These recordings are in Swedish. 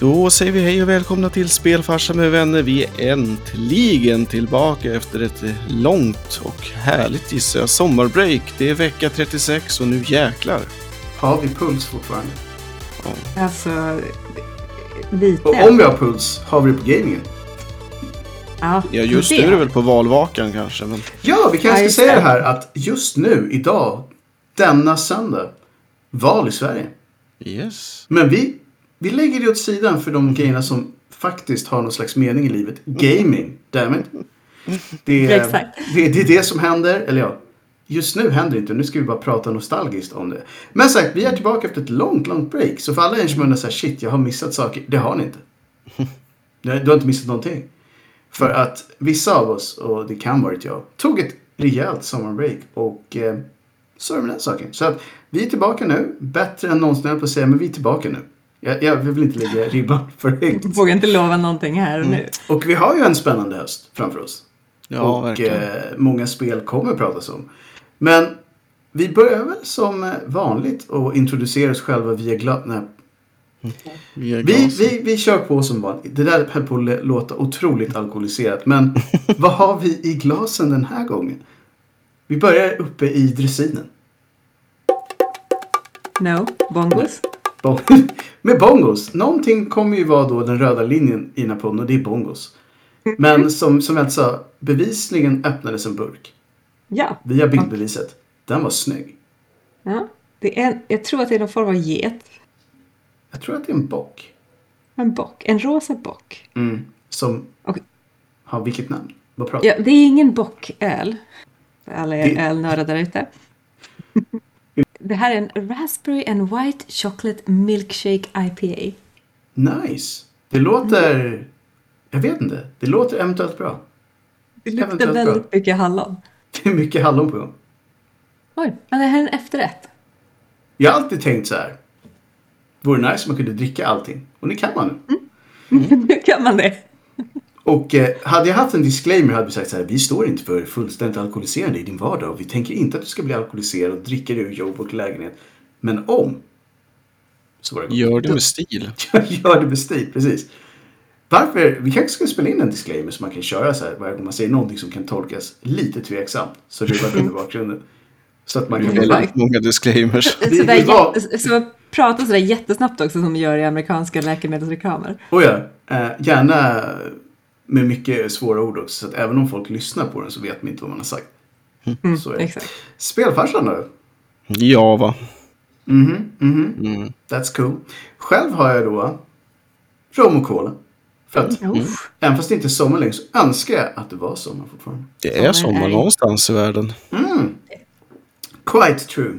Då säger vi hej och välkomna till Spelfarsa med vänner. Vi är äntligen tillbaka efter ett långt och härligt gissar jag sommarbreak. Det är vecka 36 och nu jäklar. Har vi puls fortfarande? Alltså, lite. Och om vi har puls, har vi det på gamingen? ja, Ja, just nu är det väl på valvakan kanske. Men... Ja, vi kanske Ja, ska säga det. det här att just nu, idag, denna söndag, val i Sverige. Yes. Men vi, vi lägger det åt sidan för de grejerna som faktiskt har någon slags mening i livet. Gaming, dammit. Det är, Exakt. det, det är det som händer, eller ja, just nu händer det inte. Nu ska vi bara prata nostalgiskt om det. Men sagt, vi är tillbaka efter ett långt, långt break. Så för alla er som undrar så här, shit, jag har missat saker. Det har ni inte. Du har inte missat någonting. För att vissa av oss, och det kan varit jag, tog ett rejält sommarbreak. Och eh, så är det med den saken. Så att vi är tillbaka nu. Bättre än någonsin, på att säga, men vi är tillbaka nu. Jag, jag vill inte lägga ribban för högt. Vågar inte lova någonting här och nu. Och vi har ju en spännande höst framför oss. Ja, och verkligen. eh, många spel kommer pratas om. Men vi börjar väl som eh, vanligt och introducera oss själva via glas. Nej, Vi, vi, vi, vi kör på som vanligt. Det där höll på att låta otroligt alkoholiserat. Men vad har vi i glasen den här gången? Vi börjar uppe i dressinen. No, bongos. Med bongos. Någonting kommer ju vara då den röda linjen i den här podden och det är bongos. Men som, som jag sa, bevisligen öppnades en burk. Ja. Via bildbeviset. Den var snygg. ja. Det är, jag tror att det är någon form av get. Jag tror att det är en bock. En bock. En rosa bock. Mm. Som Okej. har vilket namn? Vad pratar Ja, det är ingen bocköl. Alla er Det- ölnördar där ute. Det här är en Raspberry and White Chocolate Milkshake IPA. Nice. Det låter... Jag vet inte. Det låter eventuellt bra. Det luktar Eventuellt bra. väldigt mycket hallon. Det är mycket hallon på gång. Oj, men det här är en efterrätt. Jag har alltid tänkt så här. Vore nice om man kunde dricka allting. Och det kan man nu. Nu kan man det. Och eh, hade jag haft en disclaimer hade vi sagt så här. Vi står inte för fullständigt alkoholiserande i din vardag. Och vi tänker inte att du ska bli alkoholiserad och dricka ur jobb och lägenhet. Men om. Så var det gott. Gör det med stil. Gör det med stil, precis. Varför? Vi kanske ska spela in en disclaimer som man kan köra så här varje gång man säger någonting som kan tolkas lite tveksamt. Så det var i bakgrunden. Så att man kan... Mm. Väldigt många disclaimers. Det- det var- jätte, så prata sådär jättesnabbt också som de gör i amerikanska läkemedelsreklamer. Oh ja, eh, gärna med mycket svåra ord också. Så att även om folk lyssnar på den så vet man inte vad man har sagt. Så är det. Exakt. Spelfarsan då? Java. Mhm, mhm. Mm. That's cool. Själv har jag då rom och cola. För att Uff. även fast det inte är sommar längre så önskar jag att det var sommar fortfarande. Det är sommar någonstans i världen. Mm. Quite true.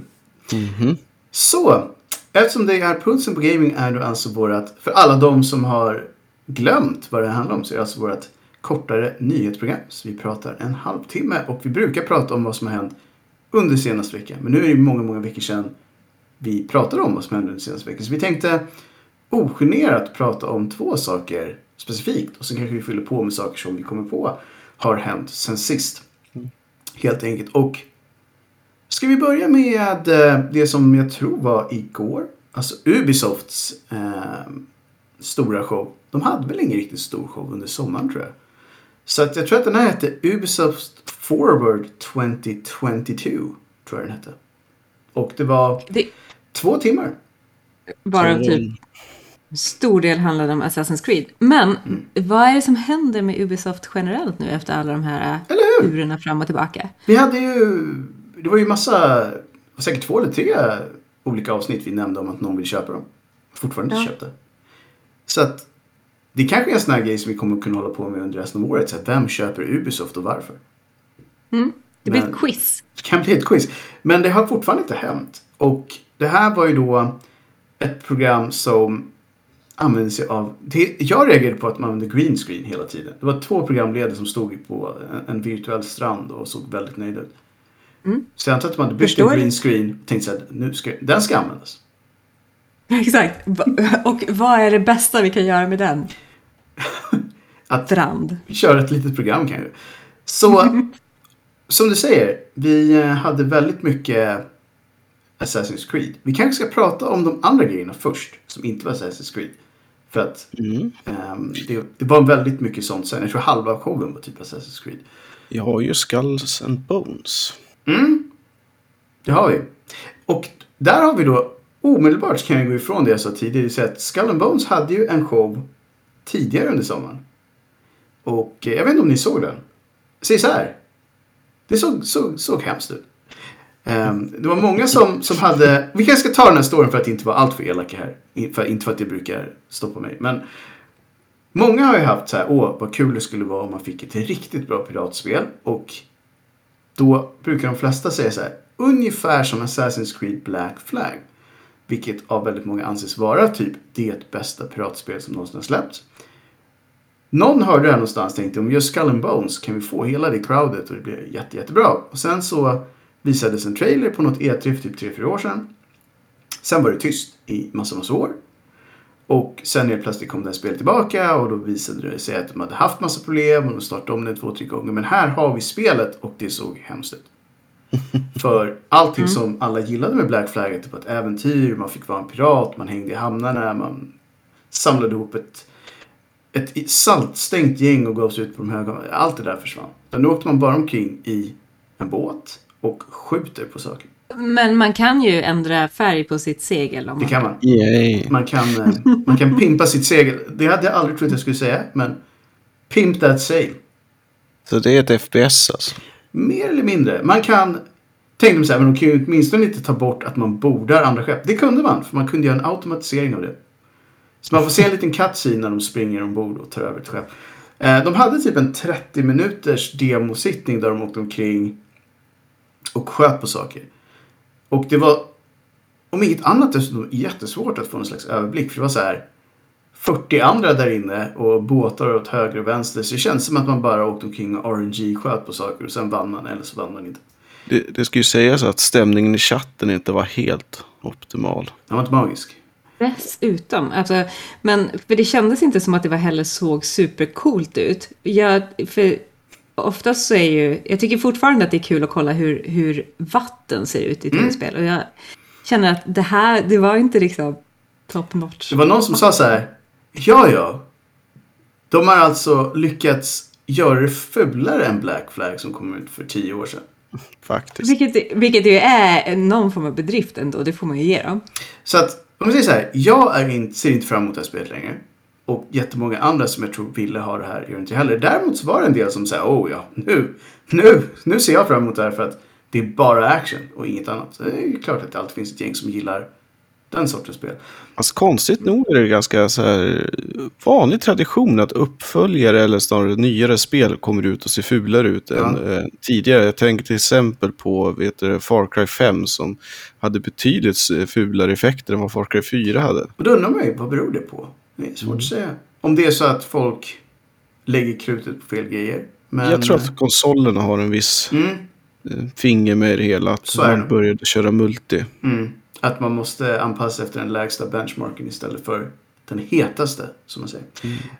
Mhm. Så, eftersom det är pulsen på gaming är då alltså vårat, för alla de som har glömt vad det handlar om så är det alltså vårat kortare nyhetsprogram. Så vi pratar en halvtimme och vi brukar prata om vad som har hänt under senaste veckan. Men nu är det många, många veckor sedan vi pratade om vad som hände under senaste veckan. Så vi tänkte ogenerat prata om två saker specifikt och sen kanske vi fyller på med saker som vi kommer på har hänt sen sist. Helt enkelt. Och Ska vi börja med eh, det som jag tror var igår? Alltså Ubisofts eh, stora show. De hade väl ingen riktigt stor show under sommaren tror jag. Så att jag tror att den här hette Ubisoft Forward 2022. Tror jag den hette. Och det var Det, två timmar. bara typ stor del handlade om Assassin's Creed. Men Mm. vad är det som händer med Ubisoft generellt nu efter alla de här äh, turerna fram och tillbaka? Vi hade ju, det var ju massa, säkert två eller tre olika avsnitt vi nämnde om att någon vill köpa dem. Fortfarande inte Ja. köpte. Så att det kanske är en sån här grej som vi kommer kunna hålla på med under resten av året. Så här, vem köper Ubisoft och varför? Mm. Det blir Men- ett quiz. Det kan bli ett quiz. Men det har fortfarande inte hänt. Och det här var ju då ett program som använde sig av... Det, jag reagerade på att man använde green screen hela tiden. Det var två programledare som stod på en, en virtuell strand och såg väldigt nöjda ut. Mm. Så jag antar att man hade byggt en green screen och tänkte nu ska, den ska användas. Exakt. Och vad är det bästa vi kan göra med den? Att Strand. köra ett litet program kanske. Så, som du säger, vi eh, hade väldigt mycket Assassin's Creed. Vi kanske ska prata om de andra grejerna först, som inte var Assassin's Creed. För att Mm. ehm, det, det var väldigt mycket sånt sen. Jag tror halva showen var typ Assassin's Creed. Jag har ju Skulls and Bones. Mm. Det har vi. Och där har vi då omedelbart kan jag gå ifrån det jag sa tidigare. Det vill säga att Skull and Bones hade ju en show tidigare under sommaren. Och eh, jag vet inte om ni såg den. Säg så här. Det såg, såg, såg hemskt ut. Um, det var många som, som hade... Vi kanske ska ta den här storyn för att inte vara alltför elaka här. För, inte för att det brukar stoppa mig. Men många har ju haft så här. Åh, vad kul det skulle vara om man fick ett riktigt bra piratspel. Och då brukar de flesta säga så här. Ungefär som Assassin's Creed Black Flag. Vilket av väldigt många anses vara typ det bästa piratspel som någonsin har släppts. Någon hörde det här någonstans och tänkte om just Skull and Bones kan vi få hela det crowdet och det blir jätte, jättebra. Och sen så visades en trailer på något E3 för typ 3-4 år sedan. Sen var det tyst i massa, massa år. Och sen helt plötsligt kom det här spelet tillbaka och då visade det sig att de hade haft massa problem och de startade om det två, tre gånger. Men här har vi spelet och det såg hemskt ut. För allting som alla gillade med Black Flag, typ ett äventyr, man fick vara en pirat, man hängde i hamnarna, man samlade ihop ett, ett saltstängt gäng och gav sig ut på de höga... Allt det där försvann. Men nu åkte man bara omkring i en båt och skjuter på saker. Men man kan ju ändra färg på sitt segel. Om Det man... kan man. Yay. Man kan, eh, man kan pimpa sitt segel. Det hade jag aldrig trott jag skulle säga, men pimp that sail. Så det är ett FPS alltså. Mer eller mindre. Man kan... Tänkte de så här, men de kan ju åtminstone inte ta bort att man bordar andra skepp. Det kunde man, för man kunde göra en automatisering av det. Så man får se en liten cut när de springer ombord och tar över ett skepp. Eh, de hade typ en 30 minuters demosittning där de åkte omkring och sköt på saker. Och det var, om inget annat, dessutom jättesvårt att få en slags överblick. För det var så här 40 andra där inne och båtar åt höger och vänster. Så det känns som att man bara åkte omkring och RNG sköt på saker och sen vann man eller så vann man inte. Det, det ska ju sägas att stämningen i chatten inte var helt optimal. Den var inte magisk. Dessutom. Alltså, men, för det kändes inte som att det var heller såg supercoolt ut. Jag, för oftast så är ju, jag tycker fortfarande att det är kul att kolla hur, hur vatten ser ut i tv-spel. Och jag känner att det här, det var inte liksom top notch. Det var någon som sa så här. Ja, ja. De har alltså lyckats göra det fulare än Black Flag som kom ut för 10 år sedan. Faktiskt. Vilket, vilket ju är någon form av bedrift ändå, det får man ju ge dem. Så att, om vi säger så här. Jag är inte, ser inte fram emot det här spelet längre. Och jättemånga andra som jag tror ville ha det här gör inte heller. Däremot så var det en del som sa oh ja, nu, nu, nu ser jag fram emot det här för att det är bara action och inget annat. Så det är ju klart att det alltid finns ett gäng som gillar den sortens spel. Alltså, konstigt nog är det ganska så här vanlig tradition att uppföljare eller snarare nyare spel kommer ut och ser fulare ut Ja. än eh, tidigare. Jag tänker till exempel på vet du, Far Cry 5 som hade betydligt fulare effekter än vad Far Cry 4 hade. Och då undrar man ju, vad beror det på? Det är svårt att säga. Om det är så att folk lägger krutet på fel grejer. Men, Jag tror att konsolerna har en viss Mm, eh, finger med det hela. Att man började köra multi. mm, att man måste anpassa efter den lägsta benchmarken istället för den hetaste, som man säger.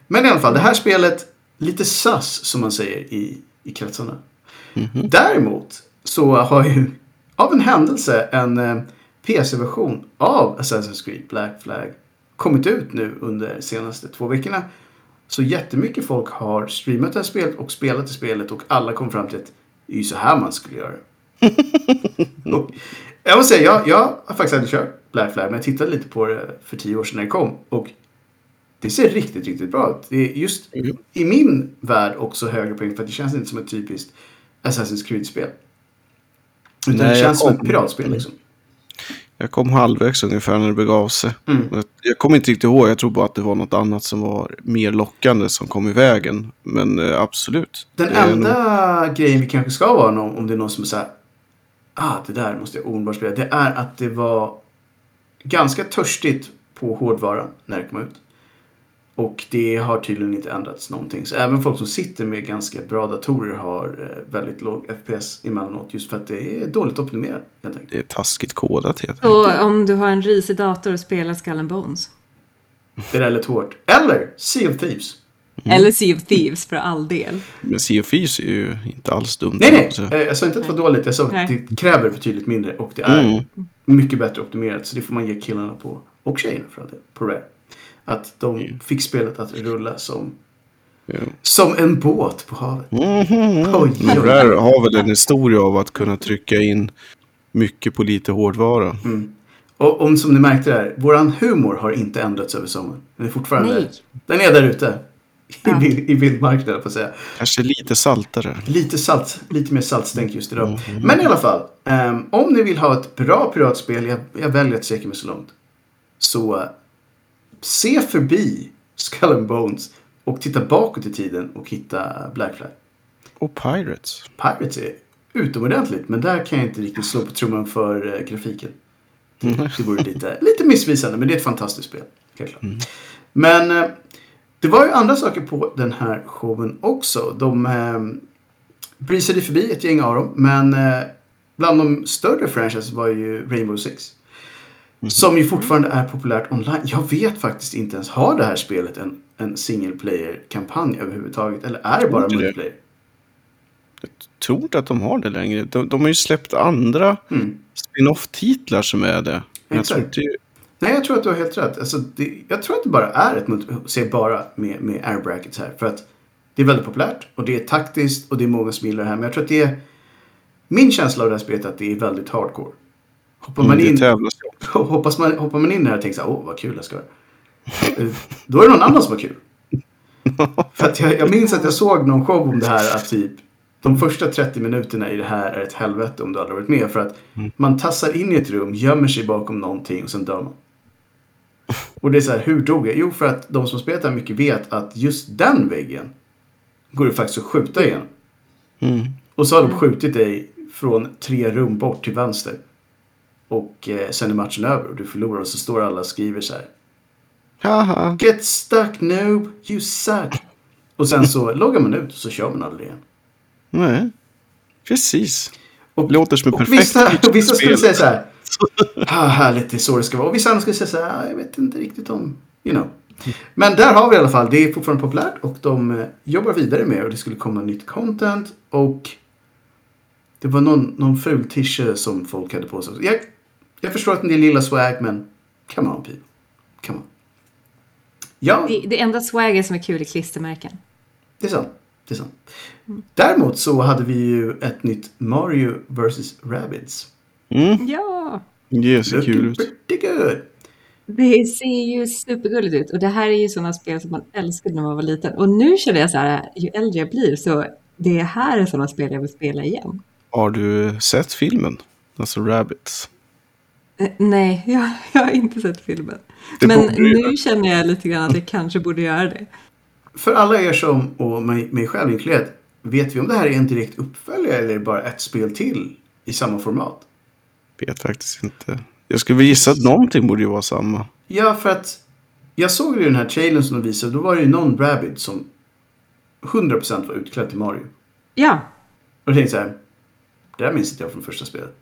Men i alla fall, det här spelet, lite sus, som man säger i, i kretsarna. Däremot så har ju, av en händelse, en eh, PC-version av Assassin's Creed Black Flag kommit ut nu under de senaste två veckorna. Så jättemycket folk har streamat det här spelet och spelat det spelet och alla kom fram till att det är ju så här man skulle göra. och jag måste säga, jag, jag har faktiskt aldrig kört Black Flag men jag tittade lite på det för tio år sedan när det kom. Och det ser riktigt, riktigt bra ut. Det är just Jo. i min värld också högre poäng för det känns inte som ett typiskt Assassin's Creed-spel. Utan Nej, det känns som ett piratspel liksom. Jag kom halvvägs ungefär när det begav sig. Mm. Jag- kommer inte riktigt ihåg, jag tror bara att det var något annat som var mer lockande som kom i vägen. Men eh, absolut. Den enda grejen vi kanske ska vara någon, om det är någon som är såhär ah det där måste jag omedelbart spela. Det är att det var ganska törstigt på hårdvaran när det kom ut. Och det har tydligen inte ändrats någonting. Så även folk som sitter med ganska bra datorer har eh, väldigt låg FPS emellanåt. Just för att det är dåligt optimerat. Helt enkelt. Det är taskigt kodat helt Så om du har en risig dator och spelar Skull Bones. Det där lät hårt. Eller Sea of Thieves. Eller Sea of Thieves för all del. Men Sea of Thieves är ju inte alls dumt. Nej, nej. Så- Eh, Jag sa inte att det var dåligt. Jag sa att Nej. det kräver betydligt mindre. Och det är Mm. mycket bättre optimerat. Så det får man ge killarna på. Och tjejerna för all del. På Rare. Att de fick spelet att rulla som, Ja. som en båt på havet. Mhm. Oj, oj, Det oj. där har väl en historia av att kunna trycka in mycket på lite hårdvara. Och om som ni märkte där, våran humor har inte ändrats över sommaren. Den är fortfarande, Nej. den är där ute. I, Ja. bild, I vildmarken, på att säga. Kanske lite saltare. Lite salt, lite mer saltstänk just idag. Men i alla fall, ehm, om ni vill ha ett bra piratspel, jag, jag väljer att sträcka mig så långt. Så se förbi Skull and Bones och titta bakåt i tiden och hitta Black Flag. Och Pirates. Pirates är utomordentligt, men där kan jag inte riktigt slå på trumman för eh, grafiken. Det, det vore lite, lite missvisande, men det är ett fantastiskt spel. Helt klart. Men eh, det var ju andra saker på den här showen också. De eh, brisade förbi ett gäng av dem, men eh, bland de större franchises var ju Rainbow Six. Som ju fortfarande är populärt online. Jag vet faktiskt inte ens, har det här spelet en, en single player-kampanj överhuvudtaget? Eller är det bara multiplayer? tror inte att de har det längre. De, de har ju släppt andra Mm. spin-off-titlar som är det. Men jag tror inte... Nej, jag tror att du har helt rätt. Alltså, det, jag tror att det bara är ett multi- se bara med, med air brackets här. För att det är väldigt populärt och det är taktiskt och det är många som gillar det här. Men jag tror att det är min känsla av det här spelet är att det är väldigt hardcore. Hoppar man Mm, det in, ju. hoppas man, hoppar man in här och tänker så här, åh vad kul jag ska. Eh, Då är det någon annan som har kul. För att jag, jag minns att jag såg någon show om det här att typ de första 30 minuterna i det här är ett helvete om du aldrig varit med. För att man tassar in i ett rum, gömmer sig bakom någonting och sen dör man. Och det är så här, hur dog jag? Jo, för att de som spelat det här mycket vet att just den väggen går det faktiskt att skjuta igenom. Mm. Och så har de skjutit dig från tre rum bort till vänster. Och eh, sen är matchen över och du förlorar och så står alla och skriver så här. Haha. Get stuck noob, you suck. Och sen så loggar man ut och så kör man aldrig igen. Nej. Precis. Och, Låter som en och perfekt vissa, pitch och vissa skulle säga så här. Ah, härligt, det är så det ska vara. Och vissa andra skulle säga så här. Jag vet inte riktigt om, you know. Men där har vi i alla fall. Det är fortfarande populärt och de eh, jobbar vidare med och det skulle komma nytt content. Och det var någon, någon ful t-shirt som folk hade på sig. Jag, jag förstår att del gillar swag men come on people. Come on. Ja, Det, det enda swagget som är kul är klistermärken. det är sant. Det är sant. Däremot så hade vi ju ett nytt Mario vs. Rabbids. Mm. Ja! Det ser kul ut. pretty good. Det ser ju supergulligt ut. Och det här är ju sådana spel som man älskade när man var liten. Och nu känner jag så här, ju äldre jag blir så det här är sådana spel jag vill spela igen. Har du sett filmen? Alltså Rabbits. Eh, nej, jag, jag har inte sett filmen. Det Men nu känner jag lite grann att jag kanske borde göra det. För alla er som, och mig, mig själv inkluderat, vet vi om det här är en direkt uppföljare eller bara ett spel till i samma format? Vet faktiskt inte. Jag skulle väl gissa att någonting borde ju vara samma. Ja, för att jag såg ju den här trailern som de visade. Då var det ju någon Rabbid som 100% var utklädd till Mario. Ja, Och jag tänkte så här, det där minns inte jag från första spelet.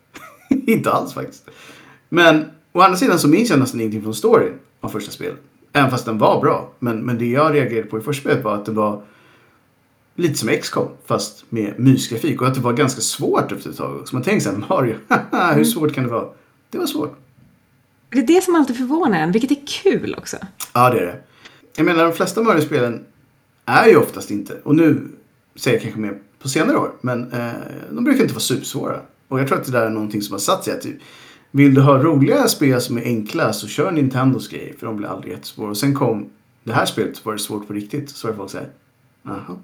inte alls faktiskt. Men å andra sidan så minns jag nästan ingenting från storyn av första spelet. Även fast den var bra. Men, men det jag reagerade på i första spelet var att det var lite som XCOM fast med mysgrafik. Och att det var ganska svårt efter ett tag. Så man tänkte så här, Mario, haha, hur svårt kan det vara? Det var svårt. det är det som alltid förvånar en, vilket är kul också. Ja, det är det. Jag menar, de flesta Mario-spelen är ju oftast inte, och nu säger jag kanske mer på senare år, men eh, de brukar inte vara supersvåra. Och jag tror att det där är någonting som har satt sig. Att typ, vill du ha roliga spel som är enkla så kör Nintendos grejer, för de blir aldrig jättesvåra. Och sen kom det här spelet var det svårt på riktigt. Så var det folk säger, jaha,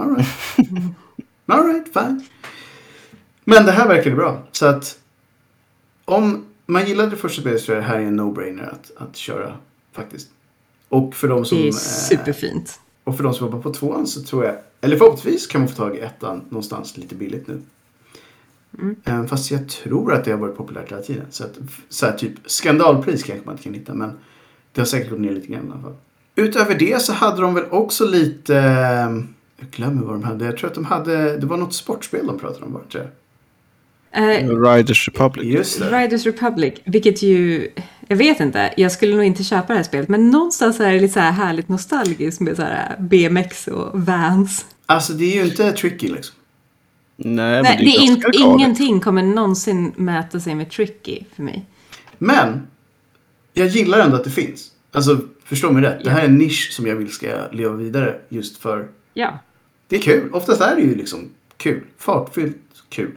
alright, alright, fine. Men det här verkade bra. Så att om man gillade det första spelet så jag det här är en no-brainer att, att köra faktiskt. Och för de som, Det är eh, superfint. och för de som jobbar på tvåan så tror jag, eller förhoppningsvis kan man få tag i ettan någonstans lite billigt nu. Eh, Fast jag tror att det har varit populärt hela tiden. Så, att, så här, typ skandalpris kanske man inte kan hitta men det har säkert gått ner lite grann i alla fall. Utöver det så hade de väl också lite, eh, jag glömmer vad de hade, jag tror att de hade, det var något sportspel de pratade om var det tror jag. Eh, Riders Republic. Just det. Riders Republic, vilket ju, jag vet inte, jag skulle nog inte köpa det här spelet, men någonstans är det lite så här härligt nostalgiskt med så här BMX och Vans. Alltså det är ju inte tricky liksom. Nej, men Nej, det är ganska inte, galet. ingenting kommer någonsin mäta sig med Tricky för mig. Men jag gillar ändå att det finns. Alltså, förstå mig rätt. Det här är en nisch som jag vill ska leva vidare just för Ja. Det är kul. Oftast är det ju liksom kul. Fartfyllt kul.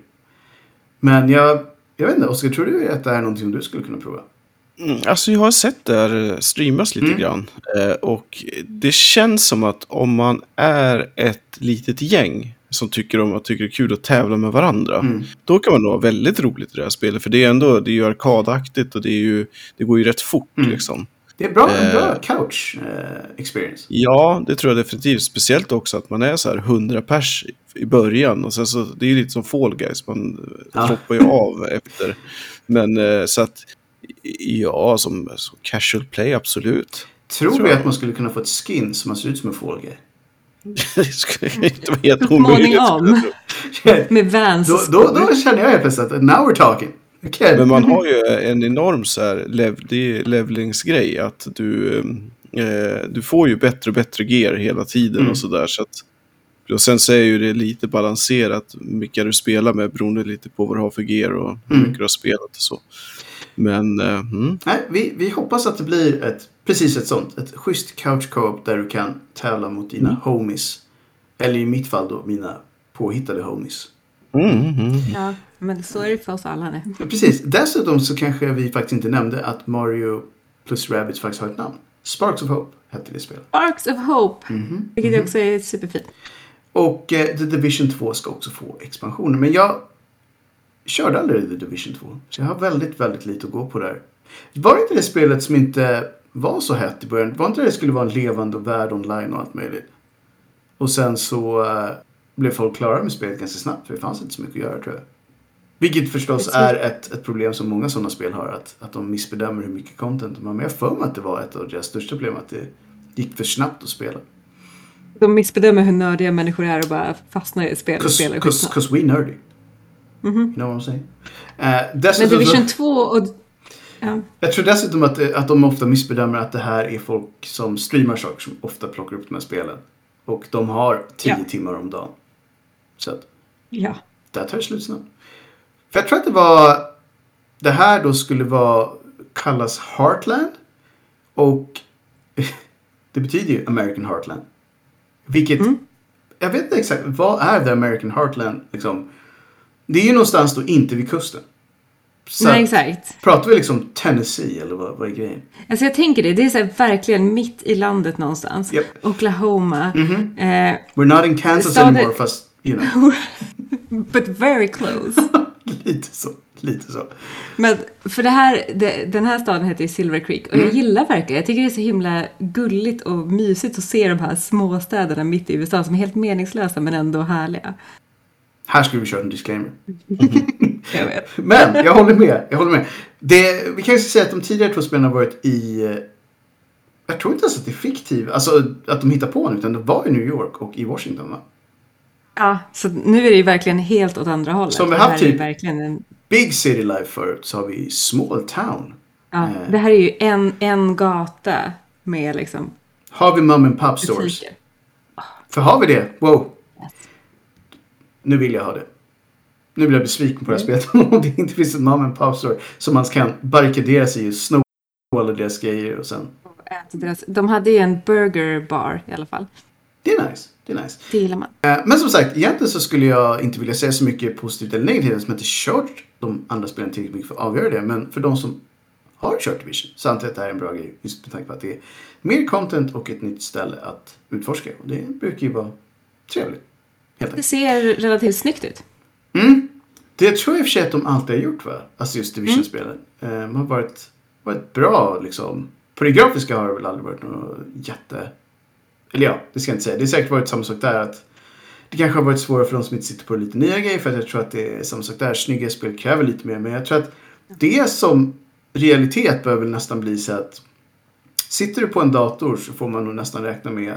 Men jag, jag vet inte, Oskar, tror du att det är någonting som du skulle kunna prova? Mm, alltså jag har sett det här eh, streamas lite Mm. grann. Eh, och det känns som att om man är ett litet gäng som tycker om att tycker det är kul att tävla med varandra. Mm. Då kan man nog ha väldigt roligt i det här spelet. För det är ändå det är ju arkadaktigt och det, är ju, det går ju rätt fort Mm. liksom. Det är bra, en Eh. bra couch eh, experience. Ja, det tror jag definitivt. Speciellt också att man är så här 100 pers i början. Och sen så, det är ju lite som Fall Guys, man Ja. droppar ju av efter. Men eh, så att, ja, som, som casual play, absolut. Tror tror vi jag. att man skulle kunna få ett skin som ser ut som en Fall Guy? det skulle inte vara helt omöjligt. jag tro. Med Vans Då, då, då känner jag helt plötsligt att now we're talking. Okay. Men man har ju en enorm så här lev, levelingsgrej. Att du, eh, du får ju bättre och bättre gear hela tiden Mm. och sådär. Så att, och sen så är ju det lite balanserat vilka du spelar med beroende lite på vad du har för gear och hur Mm. mycket du har spelat och så. Men eh, mm, Nej, vi, vi hoppas att det blir ett, precis ett sånt. Ett schysst couch co-op där du kan tävla mot dina Mm. homies. Eller i mitt fall då mina påhittade homies. Mm, mm. Ja, men så är det för oss alla nu. Ja, Precis. Dessutom så kanske vi faktiskt inte nämnde att Mario plus Rabbids faktiskt har ett namn. Sparks of Hope hette det spelet. Sparks of Hope, Mhm. vilket också är superfint. Och eh, The Division 2 ska också få expansioner. Men jag körde aldrig The Division 2. Så jag har väldigt, väldigt lite att gå på där. Var det inte det spelet som inte var så hett i början? Var inte det det skulle vara en levande värld online och allt möjligt? Och sen så eh, blev folk klara med spelet ganska snabbt. För det fanns inte så mycket att göra tror jag. Vilket förstås Precis. är ett, ett problem som många sådana spel har. Att, att de missbedömer hur mycket content de har. Men jag för mig att det var ett av deras största problem. Att det gick för snabbt att spela. De missbedömer hur nördiga människor är och bara fastnar i ett spel och spelar cause, cause we nerdy. Mhm. You know what I'm saying? Uh, Men Division så, 2 och... Ja. jag tror dessutom att, att de ofta missbedömer att det här är folk som streamar saker som ofta plockar upp de här spelen. Och de har 10 Ja. timmar om dagen. Så att ja. där tar det slut snabbt. För jag tror att det var... Det här då skulle vara... Kallas Heartland. Och det betyder ju American Heartland. Vilket... Mm. Jag vet inte exakt. Vad är The American Heartland? Liksom? Det är ju någonstans då inte vid kusten. Så Nej, exakt. pratar vi liksom Tennessee eller vad, vad är grejen? Alltså jag tänker det, det är så här verkligen mitt i landet någonstans. Japp. Oklahoma. Mhm. Eh, We're not in Kansas Staden- anymore fast, you know. but very close. lite så. Lite så. Men för det här, det, den här staden heter ju Silver Creek och Mm. jag gillar verkligen, jag tycker det är så himla gulligt och mysigt att se de här småstäderna mitt i USA som är helt meningslösa men ändå härliga. Här skulle vi köra en disclaimer. Jag vet. Men jag håller med. Jag håller med. Det, vi kan ju säga att de tidigare två spelen har varit i... eh, Jag tror inte ens att det är fiktiv. Alltså att de hittar på nu. Utan det var i New York och i Washington va? Ja, så nu är det ju verkligen helt åt andra hållet. Som vi Det haft typ- verkligen en, Big City Life förut så har vi Small Town. ja, Eh. Det här är ju en, en gata med liksom Har vi Mum and Pop Stores? butiker. För har vi det? Wow. Yes. Nu vill jag ha det. Nu blir jag besviken på det här spelet. Om det inte finns ett Mum and Pop Store. Som man kan barrikadera sig i och sno alla deras grejer och sen. Äter deras, de hade ju en burger bar i alla fall. Det är nice. Det är nice. Det gillar man. Eh, Men som sagt, egentligen så skulle jag inte vilja säga så mycket positivt eller negativt eftersom jag inte kört de andra spelen tillräckligt mycket för att avgöra det. Men för de som har kört Division så antar jag att det här är en bra grej. Just med tanke på att det är mer content och ett nytt ställe att utforska. Och det brukar ju vara trevligt. Helt Det ser relativt snyggt ut. Mm. Det tror jag i och för sig att de alltid har gjort va? Alltså just Division-spelen. Eh, De har varit, varit bra liksom. På det grafiska har det väl aldrig varit något jätte... Eller ja, det ska jag inte säga. Det har säkert varit samma sak där att det kanske har varit svårare för de som inte sitter på lite nya grejer för att jag tror att det är samma sak där. Snygga spel kräver lite mer. Men jag tror att det som realitet bör väl nästan bli så att sitter du på en dator så får man nog nästan räkna med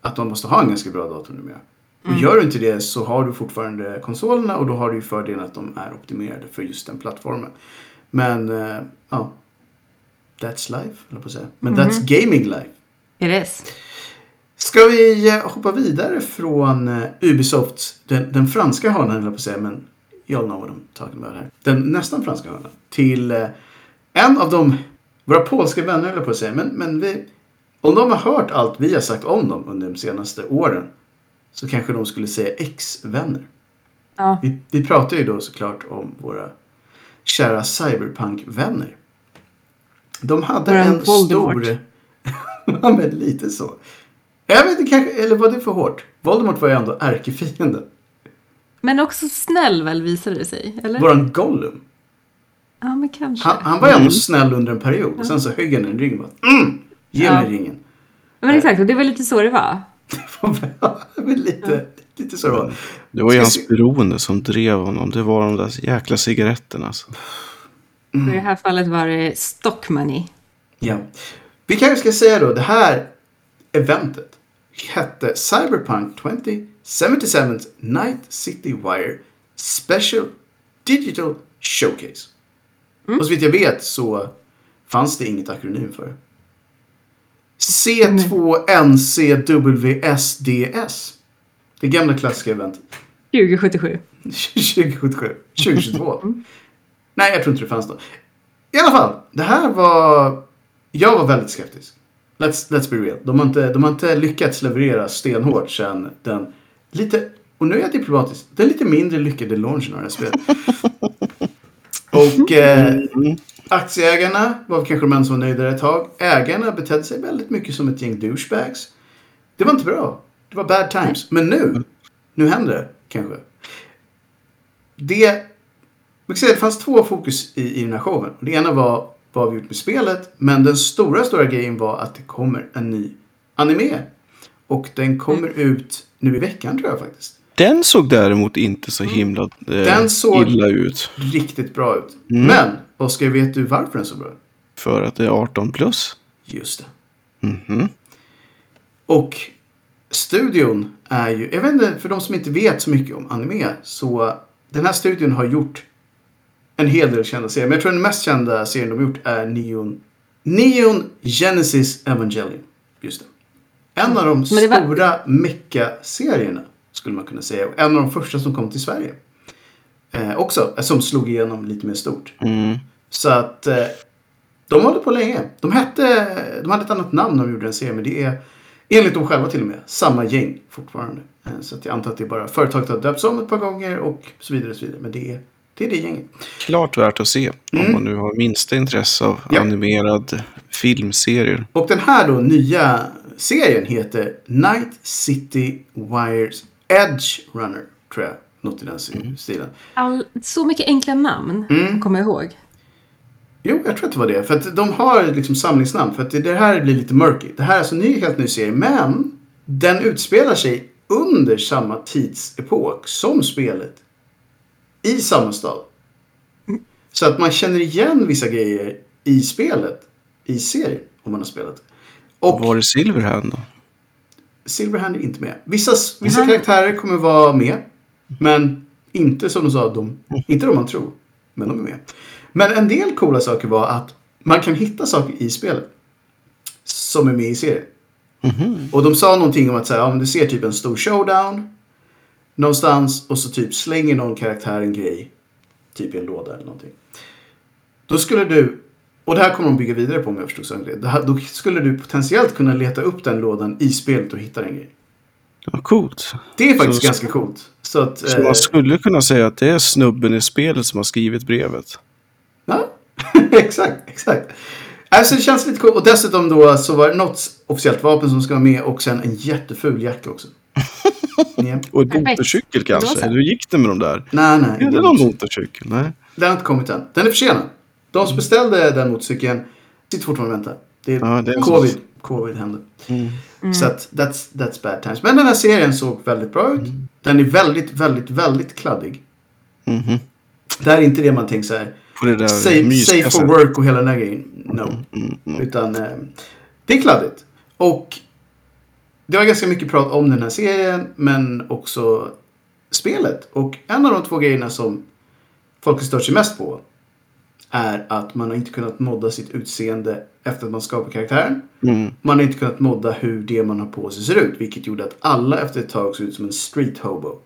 att man måste ha en ganska bra dator numera. Och gör du inte det så har du fortfarande konsolerna och då har du ju fördelen att de är optimerade för just den plattformen. Men eh, ja, that's life, eller på att säga. Men that's gaming life. It is. Ska vi eh, hoppa vidare från eh, Ubisoft, den, den franska hörnan höll jag på att säga, men y'all know what I'm talking about här. Den nästan franska hörnan. Till eh, en av de Våra polska vänner höll jag på att säga. Men, men vi, om de har hört allt vi har sagt om dem under de senaste åren. Så kanske de skulle säga ex-vänner. Ja. Vi, vi pratar ju då såklart om våra kära cyberpunk-vänner. De hade Våran en Voldemort. stor... ja, men lite så. Jag vet inte, kanske, eller var det för hårt? Voldemort var ju ändå ärkefienden. Men också snäll väl visade det sig? Eller? Våran Gollum. Ja, men kanske. Han, han var ju ändå Mm. snäll under en period. Och sen så högg han den i ryggen och bara mm, Ge Ja. mig ringen. Men exakt, och det var lite så det var. Men lite, lite så det var. Det var ju hans beroende som drev honom. Det var de där jäkla cigaretterna. Alltså. I det här fallet var det stock money. Ja. Vi kanske ska säga då, det här eventet hette Cyberpunk 2077 Night City Wire Special Digital Showcase. Och så vitt jag vet så fanns det inget akronym för det. C2NCWSDS. Det gamla klassiska eventet. 2077. 2077. 2022. Nej, jag tror inte det fanns då. I alla fall, det här var... Jag var väldigt skeptisk. Let's, let's be real. De har, inte, de har inte lyckats leverera stenhårt sen den lite... Och nu är jag diplomatisk. Den lite mindre lyckade launchen av det här spelet. Och eh, aktieägarna var kanske de enda som var nöjda ett tag. Ägarna betedde sig väldigt mycket som ett gäng douchebags. Det var inte bra. Det var bad times. Men nu, nu händer det kanske. Det, det fanns två fokus i, i den här showen. Det ena var vad vi gjort med spelet. Men den stora, stora grejen var att det kommer en ny anime. Och den kommer ut nu i veckan tror jag faktiskt. Den såg däremot inte så himla eh, Den såg- illa ut. Riktigt bra ut. Mm. Men, Oskar, vet du varför den så bra ut? För att det är 18 plus. Just det. Mhm. Och studion är ju, jag vet inte, för de som inte vet så mycket om anime, så den här studion har gjort en hel del kända serier. Men jag tror den mest kända serien de har gjort är Neon, Neon Genesis Evangelion. Just det. En av de Men det var- stora mecha-serierna, skulle man kunna säga. Och en av de första som kom till Sverige. Eh, också, eh, som slog igenom lite mer stort. Mm. Så att eh, de håller på länge. De, hette, de hade ett annat namn när de gjorde den serien. Men det är enligt dem själva till och med samma gäng fortfarande. Eh, så att jag antar att det är bara företaget har döpts om ett par gånger och så vidare. Och så vidare. Men det är det, är det gänget. Klart värt att se. Mm. Om man nu har minsta intresse av Ja. animerad filmserier. Och den här då nya serien heter Night City Wires Edge Runner. Tror jag. Något i den Mm. stilen. All, så mycket enkla namn Mm. att komma ihåg. Jo, jag tror att det var det. För att de har liksom samlingsnamn. För att det- det här blir lite murky. Det här är alltså en ny, helt ny serie. Men den utspelar sig under samma tidsepok som spelet. I samma stad. Så att man känner igen vissa grejer i spelet. I serien. Om man har spelat. Och Var är Silverhand då? Silverhand är inte med. Vissa, vissa Aha. karaktärer kommer vara med. Men inte som de sa, de, inte de man tror. Men de är med. Men en del coola saker var att man kan hitta saker i spelet. Som är med i serien. Och de sa någonting om att säga, ja, du ser typ en stor showdown. Någonstans och så typ slänger någon karaktär en grej. Typ i en låda eller någonting. Då skulle du, och det här kommer de bygga vidare på om jag förstod saken rätt. Då skulle du potentiellt kunna leta upp den lådan i spelet och hitta den grejen. Ja, coolt. Det är faktiskt Så- ganska coolt. Så att... Så eh, man skulle kunna säga att det är snubben i spelet som har skrivit brevet. Ja, exakt, exakt. Alltså det känns lite coolt. Och dessutom då så var det något officiellt vapen som ska vara med och sen en jätteful jacka också. Ja. Och en motorcykel kanske. Hur gick det med de där? Nej, nej. Är det någon motorcykel? Nej. den har inte kommit än. Den är försenad. De som beställde den motorcykeln sitter fortfarande och väntar. Det är, Ja, det är covid. så. Covid hände. Mm. Så att that's, that's bad times. Men den här serien såg väldigt bra ut. Den är väldigt, väldigt, väldigt kladdig. Mhm. Det här är inte det man tänker så här. Safe, for work och hela den där grejen. No. Mm, mm. Utan eh, det är kladdigt. Och det var ganska mycket prat om den här serien. Men också spelet. Och en av de två grejerna som folk har stört sig mest på. Är att man har inte kunnat modda sitt utseende efter att man skapar karaktären. Mm. Man har inte kunnat modda hur det man har på sig ser ut. Vilket gjorde att alla efter ett tag såg ut som en street hobo.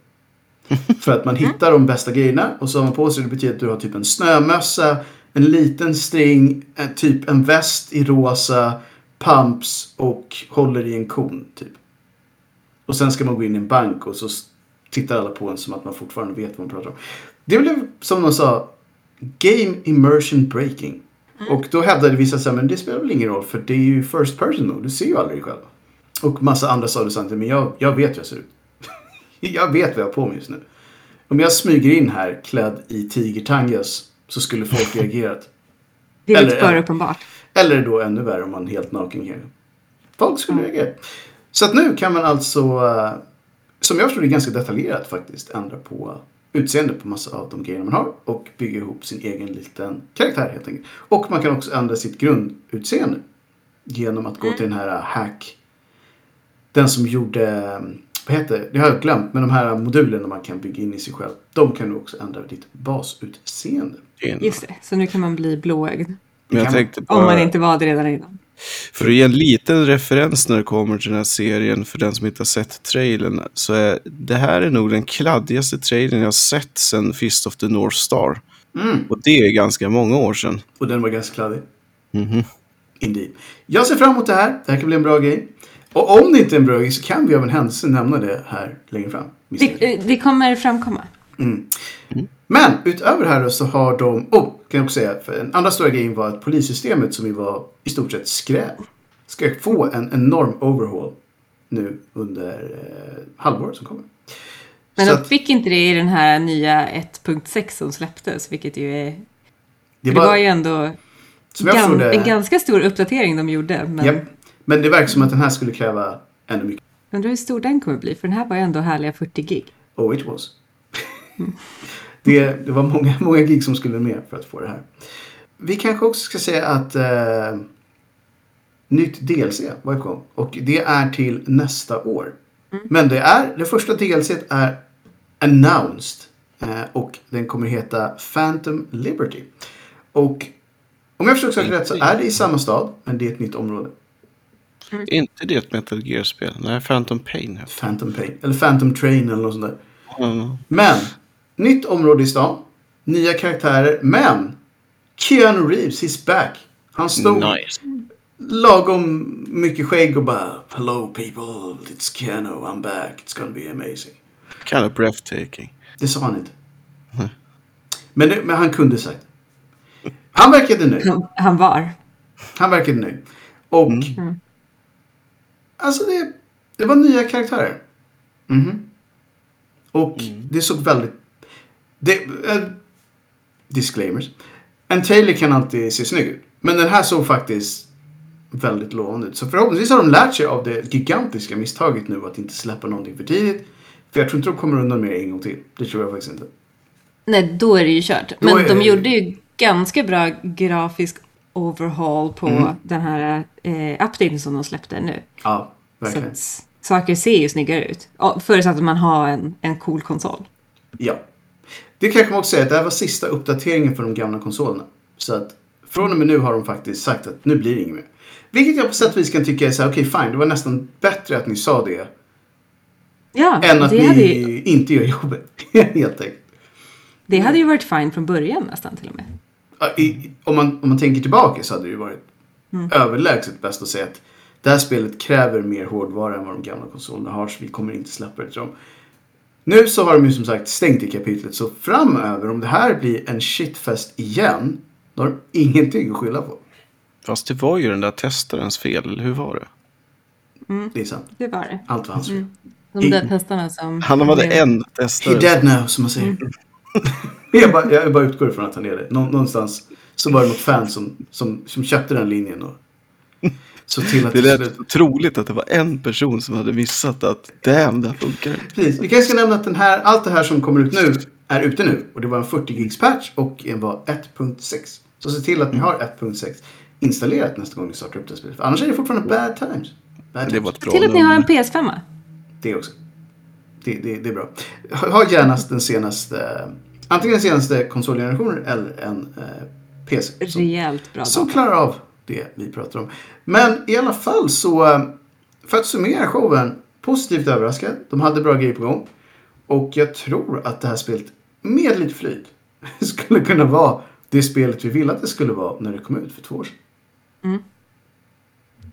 För att man hittar de bästa grejerna och så har man på sig det betyder att du har typ en snömössa, en liten string, en, typ en väst i rosa, pumps och håller i en kon. Typ. Och sen ska man gå in i en bank och så tittar alla på en som att man fortfarande vet vad man pratar om. Det blev som de sa, game immersion breaking. Och då hävdade vissa så här, men det spelar väl ingen roll för det är ju first person mode, du ser ju aldrig dig själv. Och massa andra sa det samtidigt, men jag, jag vet hur jag ser ut. jag vet vad jag har på mig just nu. Om jag smyger in här klädd i tigertangas så skulle folk reagerat. Det är lite för uppenbart. Eller då ännu värre om man är helt naken kanske. Folk skulle reagera. Så att nu kan man alltså, eh, som jag förstår det ganska detaljerat faktiskt, ändra på utseende på massa av de grejerna man har och bygga ihop sin egen liten karaktär helt enkelt. Och man kan också ändra sitt grundutseende genom att gå till den här hack. Den som gjorde, eh, vad heter det? Har jag glömt, men de här modulerna man kan bygga in i sig själv. De kan du också ändra ditt basutseende. Just det, så nu kan man bli blåögd. Men jag tänkte Om man bara, inte var det redan innan. för att ge en liten referens när det kommer till den här serien för den som inte har sett trailern. Så är det här är nog den kladdigaste trailern jag har sett sedan Fist of the North Star. Mm. Och det är ganska många år sedan. Och den var ganska kladdig. Mhm. Indeed. Jag ser fram emot det här. Det här kan bli en bra grej. Och om det inte är en bra grej så kan vi av en händelse nämna det här längre fram. misstänker jag. Det, det kommer framkomma. Men utöver det här så har de, oh, kan jag också säga, för en andra stora grejen var att polissystemet som ju var i stort sett skräp ska få en enorm overhaul nu under eh, halvåret som kommer. Men Så de att fick inte det i den här nya 1.6 som släpptes, vilket ju är... det Det var, ju ändå som jag förstod gan, det, en ganska stor uppdatering de gjorde. Men Japp. men det verkar som att den här skulle kräva ännu mycket. undrar hur stor den kommer bli, för den här var ju ändå härliga 40 gig. Oh, it was. det, det var många, många gig som skulle med för att få det här. Vi kanske också ska säga att eh, nytt DLC var på gång. Och det är till nästa år. Men det är, det första DLC är announced. Eh, och den kommer heta Phantom Liberty. Och om jag försöker söka rätt så är det i samma stad, men det är ett nytt område. Är inte det ett Metal Gear-spel? Nej, Phantom Pain. heter. Phantom Pain. Eller Phantom Train eller något sånt där. Mm. Men, nytt område i stan. Nya karaktärer. Men, Keanu Reeves, he's back. Han stod Nice. lagom mycket skägg och bara Hello people, it's Keanu, I'm back, it's gonna be amazing. Kind of breathtaking. Det sa han inte. Men, men han kunde sagt. Han verkade nöjd. Han, han var. Han verkade nöjd. Och alltså det, det var nya karaktärer. Mhm. Och det såg väldigt... Det, eh, disclaimers. En trailer kan alltid se snygg ut. Men den här såg faktiskt väldigt lovande ut. Så förhoppningsvis har de lärt sig av det gigantiska misstaget nu att inte släppa någonting för tidigt. För jag tror inte de kommer undan med det en gång till. Det tror jag faktiskt inte. Nej, då är det ju kört. Då Men är de gjorde ju ganska bra grafisk overhaul på Mm. den här eh, updaten som de släppte nu. Ja, Så verkligen. att saker ser ju snyggare ut. Förutsatt att man har en, en cool konsol. Ja. Det kanske man också säga att det här var sista uppdateringen för de gamla konsolerna. Så att från och med nu har de faktiskt sagt att nu blir det inget mer. Vilket jag på sätt och vis kan tycka är så här, okej fine, det var nästan bättre att ni sa det. Ja, Än att ni ju, inte gör jobbet. Helt enkelt. det hade ju varit fine från början nästan till och med. I- Om man, om man tänker tillbaka så hade det ju varit överlägset bäst att säga att det här spelet kräver mer hårdvara än vad de gamla konsolerna har så vi kommer inte släppa det till dem. Nu så har de ju som sagt stängt det kapitlet så framöver om det här blir en shitfest igen då har de ingenting att skylla på. Fast det var ju den där testarens fel, hur var det? Det är sant. Det var det. Allt var hans fel. De där testarna som... Han hade en He testare. dead now som man säger. jag, bara, jag bara utgår ifrån att han är det. Nå, någonstans så var det något fan som, som, som köpte den linjen och så till att Det det lät slut. så troligt att det var en person som hade missat att damn, det här funkar. Precis. Vi kanske ska nämna att den här, allt det här som kommer ut nu är ute nu. Och det var en 40 gigs patch och en var 1.6. Så se till att ni har 1.6 installerat nästa gång ni startar upp det här spelet. För annars är det fortfarande bad times. Bad Det times. var ett bra Till att ni har en nummer. PS5. Det också. Det, det, det är bra. Ha gärna den senaste, antingen den senaste konsolgenerationen eller en eh, PC. Som, Rejält bra som klarar av det vi pratar om. Men i alla fall så, eh, för att summera showen, positivt överraskad. De hade bra grejer på gång. Och jag tror att det här spelet med lite flyt skulle kunna vara det spelet vi ville att det skulle vara när det kom ut för två år sedan. Mm.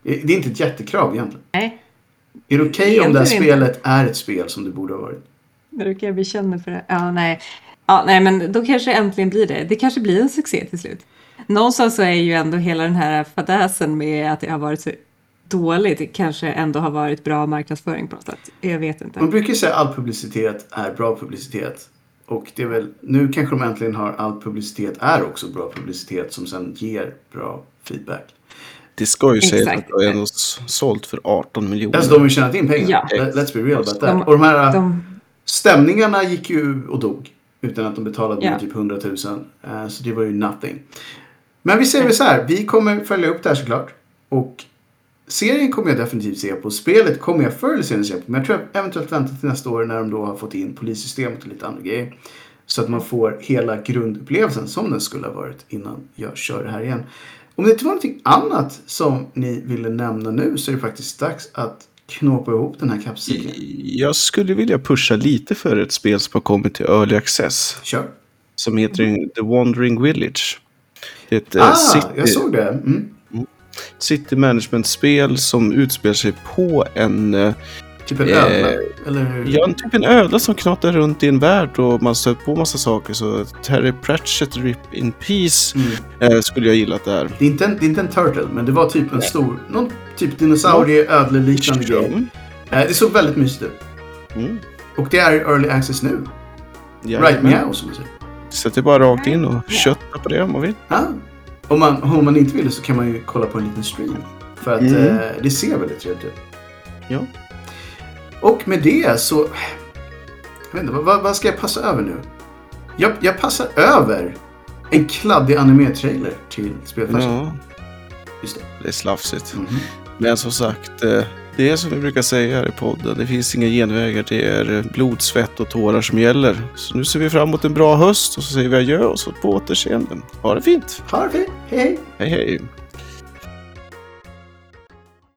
Det det är inte ett jättekrav egentligen. Nej, Är det okej om det här Egentligen inte. spelet är ett spel som det borde ha varit? nu kan jag bekänna för det. Ja, nej. Ja, nej, men då kanske det äntligen blir det. Det kanske blir en succé till slut. Någonstans så är ju ändå hela den här fadäsen med att det har varit så dåligt kanske ändå har varit bra marknadsföring på något sätt. Jag vet inte. Man brukar säga att all publicitet är bra publicitet. Och det är väl, nu kanske de äntligen har all publicitet är också bra publicitet som sen ger bra feedback. Det ska ju sägas att har ändå sålt för 18 miljoner. Alltså de har ju tjänat in pengar. Ja. Let- Let's be real about that. De- och de här De, stämningarna gick ju och dog. Utan att de betalade Ja. med typ 100 000. Eh, Så det var ju nothing. Men vi säger väl så här. Vi kommer följa upp det här såklart. Och serien kommer jag definitivt se på. Spelet kommer jag förr eller senare se på. Men jag tror jag eventuellt vänta till nästa år när de då har fått in polissystemet och lite andra grejer. Så att man får hela grundupplevelsen som den skulle ha varit innan jag kör det här igen. Om det inte var någonting annat som ni ville nämna nu så är det faktiskt dags att knåpa ihop den här kapseln. Jag skulle vilja pusha lite för ett spel som har kommit till Early Access. Kör. Som heter The Wandering Village. Det är ett eh, Ah, city, jag såg det. Mm. city management-spel som utspelar sig på en... eh, Typ en Eh, ödla? Eller? Ja, typ en ödla som knatar runt i en värld och man stöter på massa saker. Så Terry Pratchett, Rip in Peace, Mm. eh, skulle jag gilla där. Det, är inte en, det är inte en turtle, men det var typ en stor, någon typ dinosaurie, ödleliknande grej. Mm. Eh, det såg väldigt mysigt ut. Mm. Och det är early access nu. Ja, right meow som man säger. Så det är bara rakt in och Ja. kötta på det om man vill. Ah. Om, man, om man inte vill så kan man ju kolla på en liten stream. För att Mm. eh, det ser väldigt trevligt ut. Ja. Och med det så... Jag vet inte, vad, vad ska jag passa över nu? Jag, jag passar över en kladdig anime-trailer till spelfärsen. ja, Just det. det är slafsigt. Mhm. Men som sagt, eh, det är som vi brukar säga här i podden. Det finns inga genvägar. Det är eh, blod, svett och tårar som gäller. Så nu ser vi fram emot en bra höst och så säger vi adjö och så på återseende. Ha det fint. Ha det fint. Hej hej. Hej hej.